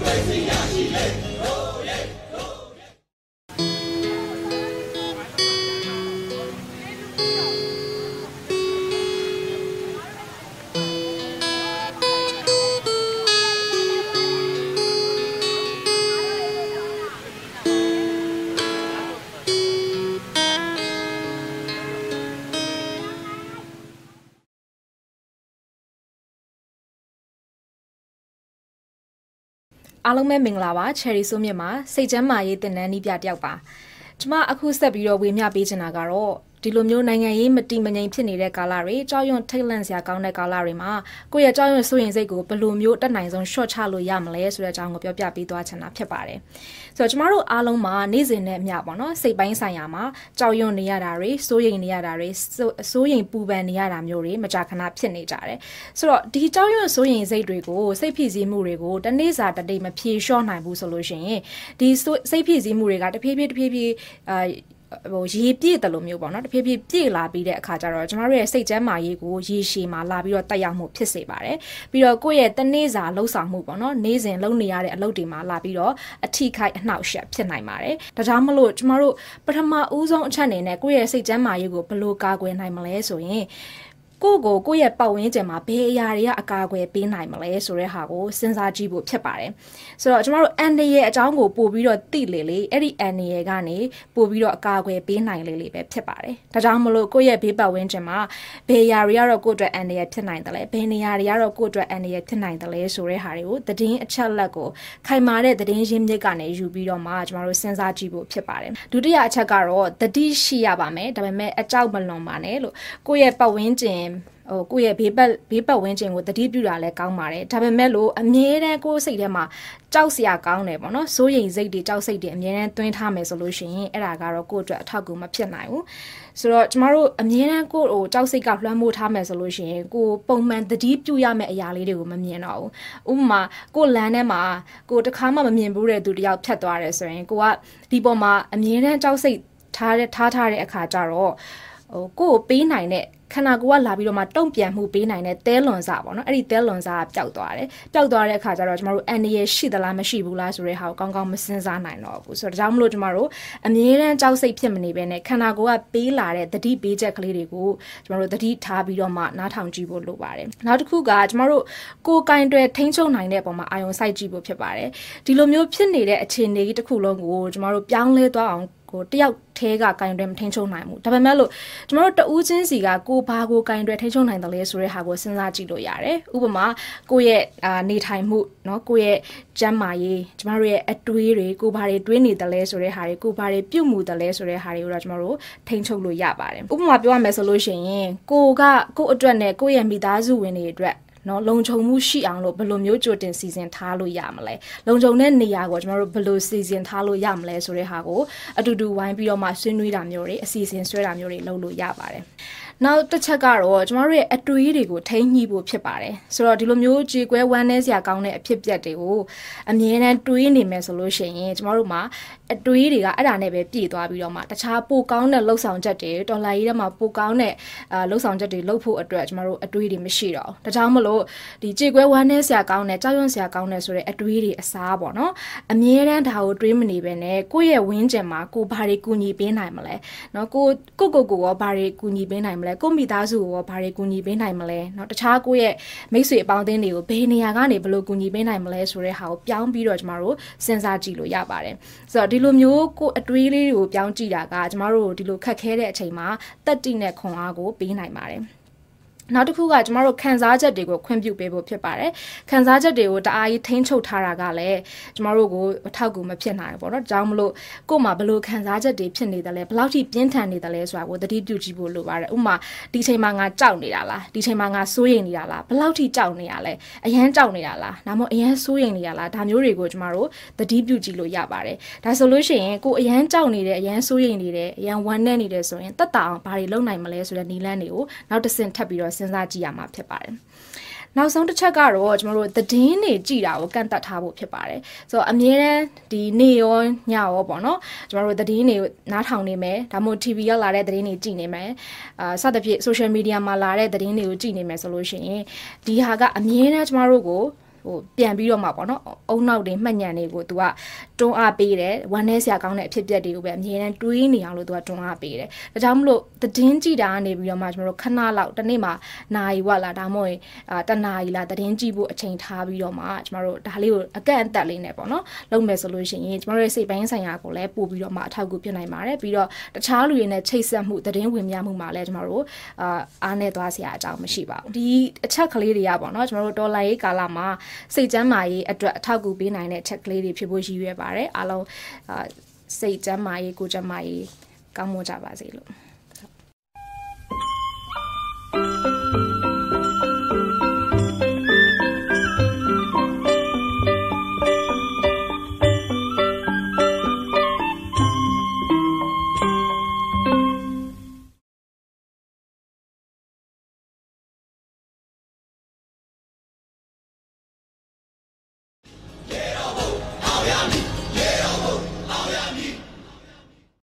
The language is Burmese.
我们是亚洲。 အားလုံးပဲမင်္ဂလာပါ Cherry ဆိုမြင့်မှာစိတ်ချမ်းမာရေးတင်နန်းနီးပြတယောက်ပါကျမအခုဆက်ပြီးတော့ဝေမျှပေးချင်တာကတော့ဒီလိုမျိုးနိုင်ငံရေးမတည်မငြိမ်ဖြစ်နေတဲ့ကာလတွေကြောက်ရွံ့ထိတ်လန့်စရာကောင်းတဲ့ကာလတွေမှာကိုယ့်ရဲ့ကြောက်ရွံ့စိုးရိမ်စိတ်ကိုဘယ်လိုမျိုးတက်နိုင်ဆုံး short ချလို့ရမလဲဆိုတဲ့အကြောင်းကိုပြောပြပေးသွားချင်တာဖြစ်ပါတယ်။ဆိုတော့ကျမတို့အားလုံးမှာနေ့စဉ်နဲ့အမျှပေါ့နော်စိတ်ပိုင်းဆိုင်ရာမှာကြောက်ရွံ့နေရတာတွေစိုးရိမ်နေရတာတွေစိုးရိမ်ပူပန်နေရတာမျိုးတွေမကြာခဏဖြစ်နေကြတယ်။ဆိုတော့ဒီကြောက်ရွံ့စိုးရိမ်စိတ်တွေကိုစိတ်ဖြစ်စည်းမှုတွေကိုတနေ့စာတနေ့မဖြေလျှော့နိုင်ဘူးဆိုလို့ရှိရင်ဒီစိတ်ဖြစ်စည်းမှုတွေကတဖြည်းဖြည်းတဖြည်းဖြည်းအာ ဟိုရေပြည့်တယ်လို့မျိုးပေါ့နော်တဖြည်းဖြည်းပြည့်လာပြီးတဲ့အခါကျတော့ကျမတို့ရဲ့စိတ်ကျန်းမာရေးကိုရေရှည်မှာလာပြီးတော့တက်ရောက်မှုဖြစ်စေပါတယ်ပြီးတော့ကိုယ့်ရဲ့တနေ့စာလှုပ်ဆောင်မှုပေါ့နော်နေ့စဉ်လုပ်နေရတဲ့အလုပ်တွေမှာလာပြီးတော့အထီးခိုက်အနှောက်အယှက်ဖြစ်နိုင်ပါတယ်ဒါကြောင့်မလို့ကျမတို့ပထမဦးဆုံးအချက်အနေနဲ့ကိုယ့်ရဲ့စိတ်ကျန်းမာရေးကိုဘယ်လိုကာကွယ်နိုင်မလဲဆိုရင် ကိုကိုကိုယ့်ရဲ့ပတ်ဝန်းကျင်မှာဘယ်အရာတွေကအကာအကွယ်ပေးနိုင်မလဲဆိုတဲ့ဟာကိုစဉ်းစားကြည့်ဖို့ဖြစ်ပါတယ်။ဆိုတော့ကျမတို့အန်ဒီရဲ့အကြောင်းကိုပို့ပြီးတော့သိလေလေအဲ့ဒီအန်ဒီရဲ့ကနေပို့ပြီးတော့အကာအကွယ်ပေးနိုင်လေလေပဲဖြစ်ပါတယ်။ဒါကြောင့်မလို့ကိုယ့်ရဲ့ဘေးပတ်ဝန်းကျင်မှာဘယ်အရာတွေကတော့ကိုယ့်အတွက်အန်ဒီရဲ့ဖြစ်နိုင်တယ်လဲဘယ်နေရာတွေကတော့ကိုယ့်အတွက်အန်ဒီရဲ့ဖြစ်နိုင်တယ်လဲဆိုတဲ့ဟာတွေကိုသတင်းအချက်လက်ကိုခိုင်မာတဲ့သတင်းရင်းမြစ်ကနေယူပြီးတော့မှကျမတို့စဉ်းစားကြည့်ဖို့ဖြစ်ပါတယ်။ဒုတိယအချက်ကတော့တတိရှိရပါမယ်။ဒါပေမဲ့အကြောက်မလွန်ပါနဲ့လို့ကိုယ့်ရဲ့ပတ်ဝန်းကျင်ဟိုကိုယ့်ရဲ့ဘေးပတ်ဘေးပတ်ဝန်းကျင်ကိုတတိပြုတာလည်းကောင်းပါတယ်ဒါပေမဲ့လို့အမြဲတမ်းကိုယ်စိတ်ထဲမှာကြောက်စရာကောင်းတယ်ပေါ့နော်စိုးရိမ်စိတ်တွေကြောက်စိတ်တွေအမြဲတမ်းတွင်းထားမယ်ဆိုလို့ရှိရင်အဲ့ဒါကတော့ကိုယ့်အတွက်အထောက်အကူမဖြစ်နိုင်ဘူးဆိုတော့ကျမတို့အမြဲတမ်းကိုယ်ဟိုကြောက်စိတ်ကလွှမ်းမိုးထားမယ်ဆိုလို့ရှိရင်ကိုပုံမှန်တတိပြုရမယ့်အရာလေးတွေကိုမမြင်တော့ဘူးဥပမာကိုလမ်းထဲမှာကိုတခါမှမမြင်ဘူးတဲ့သူတယောက်ဖြတ်သွားတယ်ဆိုရင်ကိုကဒီပေါ်မှာအမြဲတမ်းကြောက်စိတ်ထားတဲ့ထားထားတဲ့အခါကျတော့ဟိုကိုကိုပေးနိုင်တဲ့ ခန္ဓာကိုယ်ကလာပြီးတော့မှတုံ့ပြန်မှုပေးနိုင်တဲ့သဲလွန်စားပေါ့နော်အဲ့ဒီသဲလွန်စားကပျောက်သွားတယ်ပျောက်သွားတဲ့အခါကျတော့ကျမတို့အန်ဒီရရှိသလားမရှိဘူးလားဆိုတဲ့ဟာကိုကောင်းကောင်းမစင်စားနိုင်တော့ဘူးဆိုတော့ဒါကြောင့်မလို့ကျမတို့အမြဲတမ်းကြောက်စိတ်ဖြစ်မနေဘဲနဲ့ခန္ဓာကိုယ်ကပေးလာတဲ့တတိပေးချက်ကလေးတွေကိုကျမတို့တတိထားပြီးတော့မှနားထောင်ကြည့်ဖို့လိုပါတယ်နောက်တစ်ခုကကျမတို့ကိုယ်ကင်တွယ်ထိန်းချုပ်နိုင်တဲ့ပုံမှာအာရုံစိုက်ကြည့်ဖို့ဖြစ်ပါတယ်ဒီလိုမျိုးဖြစ်နေတဲ့အခြေအနေကြီးတစ်ခုလုံးကိုကျမတို့ပြောင်းလဲသွားအောင်ကိုတယောက်ထဲကကင်တွယ်မထိန်ချုံနိုင်ဘူးဒါပေမဲ့လို့ကျမတို့တဦးချင်းစီကကိုဘာကိုကင်တွယ်ထိန်ချုံနိုင်တယ်လဲဆိုတဲ့ဟာကိုစဉ်းစားကြည့်လို့ရတယ်ဥပမာကိုယ့်ရဲ့အာနေထိုင်မှုเนาะကိုယ့်ရဲ့ကျန်းမာရေးကျမတို့ရဲ့အတွေးတွေကိုဘာတွေတွေးနေတယ်လဲဆိုတဲ့ဟာတွေကိုဘာတွေပြုတ်မှုတယ်လဲဆိုတဲ့ဟာတွေကိုတော့ကျမတို့ထိန်ချုပ်လို့ရပါတယ်ဥပမာပြောရမယ်ဆိုလို့ရှိရင်ကိုကကိုယ့်အတွက်နဲ့ကိုယ့်ရဲ့မိသားစုဝင်တွေအတွက်နော်လုံခြုံမှုရှိအောင်လို့ဘယ်လိုမျိုးကြိုတင်စီစဉ်ထားလို့ရမလဲလုံခြုံတဲ့နေရာကိုကျွန်တော်တို့ဘယ်လိုစီစဉ်ထားလို့ရမလဲဆိုတဲ့ဟာကိုအတူတူဝိုင်းပြီးတော့မှဆွေးနွေးတာမျိုးတွေအစီအစဉ်ဆွဲတာမျိုးတွေလုပ်လို့ရပါတယ် နောက်တစ်ချက်ကတော့ကျမတို့ရဲ့အတွေးတွေကိုထိန်းညှိဖို့ဖြစ်ပါတယ်ဆိုတော့ဒီလိုမျိုးကြေကွဲဝမ်းနည်းစရာကောင်းတဲ့အဖြစ်ပြက်တွေကိုအမြဲတမ်းတွေးနေမယ်ဆိုလို့ရှိရင်ကျမတို့မှာအတွေးတွေကအဲ့ဒါနဲ့ပဲပြည့်သွားပြီးတော့မှတခြားပိုကောင်းတဲ့လှုပ်ဆောင်ချက်တွေတော်လာရေးထဲမှာပိုကောင်းတဲ့အာလှုပ်ဆောင်ချက်တွေလုပ်ဖို့အတွက်ကျမတို့အတွေးတွေမရှိတော့ဘူးဒါကြောင့်မလို့ဒီကြေကွဲဝမ်းနည်းစရာကောင်းတဲ့ကြောက်ရွံ့စရာကောင်းတဲ့ဆိုတဲ့အတွေးတွေအစားပေါ့နော်အမြဲတမ်းဒါကိုတွေးမနေပဲနဲ့ကိုယ့်ရဲ့ဝင်းကျင်မှာကိုဘာတွေကူညီပေးနိုင်မလဲနော်ကိုကိုကိုကိုရောဘာတွေကူညီပေးနိုင်မကိုမိသားစုကိုရောဘာတွေကူညီပေးနိုင်မလဲเนาะတခြားကိုယ့်ရဲ့မိတ်ဆွေအပေါင်းအသင်းတွေကိုဘယ်နေရာကနေဘယ်လိုကူညီပေးနိုင်မလဲဆိုတဲ့ဟာကိုပြောင်းပြီးတော့ကျမတို့စဉ်းစားကြည့်လို့ရပါတယ်ဆိုတော့ဒီလိုမျိုးကိုအတွေးလေးတွေကိုပြောင်းကြည့်တာကကျမတို့ဒီလိုခက်ခဲတဲ့အချိန်မှာတက်တိနဲ့ခွန်အားကိုပေးနိုင်ပါတယ် နောက်တစ်ခုကကျမတို့ခံစားချက်တွေကိုခွင့်ပြုပေးဖို့ဖြစ်ပါတယ်ခံစားချက်တွေကိုတအားကြီးထိန်းချုပ်ထားတာကလည်းကျမတို့ကိုအထောက်အကူမဖြစ်နိုင်ဘူးပေါ့နော်ဒါကြောင့်မလို့ကို့မှာဘလို့ခံစားချက်တွေဖြစ်နေတယ်လဲဘလောက်ထိပြင်းထန်နေတယ်လဲဆိုတာကိုသတိပြုကြည့်ဖို့လိုပါတယ်ဥပမာဒီချိန်မှာငါကြောက်နေတာလားဒီချိန်မှာငါစိုးရိမ်နေတာလားဘလောက်ထိကြောက်နေရလဲအရန်ကြောက်နေတာလားဒါမှမဟုတ်အရန်စိုးရိမ်နေရလားဒါမျိုးတွေကိုကျမတို့သတိပြုကြည့်လို့ရပါတယ်ဒါဆိုလို့ရှိရင်ကိုအရန်ကြောက်နေတယ်အရန်စိုးရိမ်နေတယ်အရန်ဝမ်းနည်းနေတယ်ဆိုရင်တက်တာအောင်ဘာတွေလုပ်နိုင်မလဲဆိုတဲ့နည်းလမ်းတွေကိုနောက်တစ်ဆင့်ထပ်ပြီးတော့စဉ်းစားကြည့်ရမှာဖြစ်ပါတယ်နောက်ဆုံးတစ်ချက်ကတော့ကျွန်တော်တို့သတင်းတွေကြည်တာကိုကန့်သက်ထားဖို့ဖြစ်ပါတယ်ဆိုတော့အမြဲတမ်းဒီနေရောညရောပေါ့နော်ကျွန်တော်တို့သတင်းတွေနားထောင်နေမယ်ဒါမှမဟုတ် TV ရောက်လာတဲ့သတင်းတွေကြည်နေမယ်အာစသဖြင့် social media မှာလာတဲ့သတင်းတွေကိုကြည်နေမယ်ဆိုလို့ရှိရင်ဒီဟာကအမြဲတမ်းကျွန်တော်တို့ကို ဟိုပြန်ပြီးတော့မှပေါ့နော်အုံနောက်တွေမှတ်ညံတွေကို तू ကတွန်းအားပေးတယ်ဝမ်းနည်းစရာကောင်းတဲ့အဖြစ်အပျက်တွေကိုပဲအမြဲတမ်းတွေးနေအောင်လို့ तू ကတွန်းအားပေးတယ်ဒါကြောင့်မလို့သတင်းကြည့်တာကနေပြီးတော့မှကျွန်တော်တို့ခဏလောက်တစ်နေ့မှာနာရီဝက်လားဒါမှမဟုတ်အာတနာရီလားသတင်းကြည့်ဖို့အချိန်ထားပြီးတော့မှကျွန်တော်တို့ဒါလေးကိုအကန့်အသတ်လေးနဲ့ပေါ့နော်လုပ်မယ်ဆိုလို့ရှိရင်ကျွန်တော်တို့ရဲ့စိတ်ပိုင်းဆိုင်ရာကိုလည်းပို့ပြီးတော့မှအထောက်အကူဖြစ်နိုင်ပါတယ်ပြီးတော့တခြားလူတွေနဲ့ချိတ်ဆက်မှုသတင်းဝင်မြမှုမှာလည်းကျွန်တော်တို့အာအားနဲ့သွားစရာအကြောင်းမရှိပါဘူးဒီအချက်ကလေးတွေကပေါ့နော်ကျွန်တော်တို့ဒေါ်လာရေးကာလမှာစိတ်ကျန်းမာရေးအတွက်အထောက်အကူပေးနိုင်တဲ့အချက်ကလေးတွေဖြစ်ဖို့ရည်ရွယ်ပါတယ်အားလုံးစိတ်ကျန်းမာရေးကိုယ်ကျန်းမာရေးကောင်းမွန်ကြပါစေလို့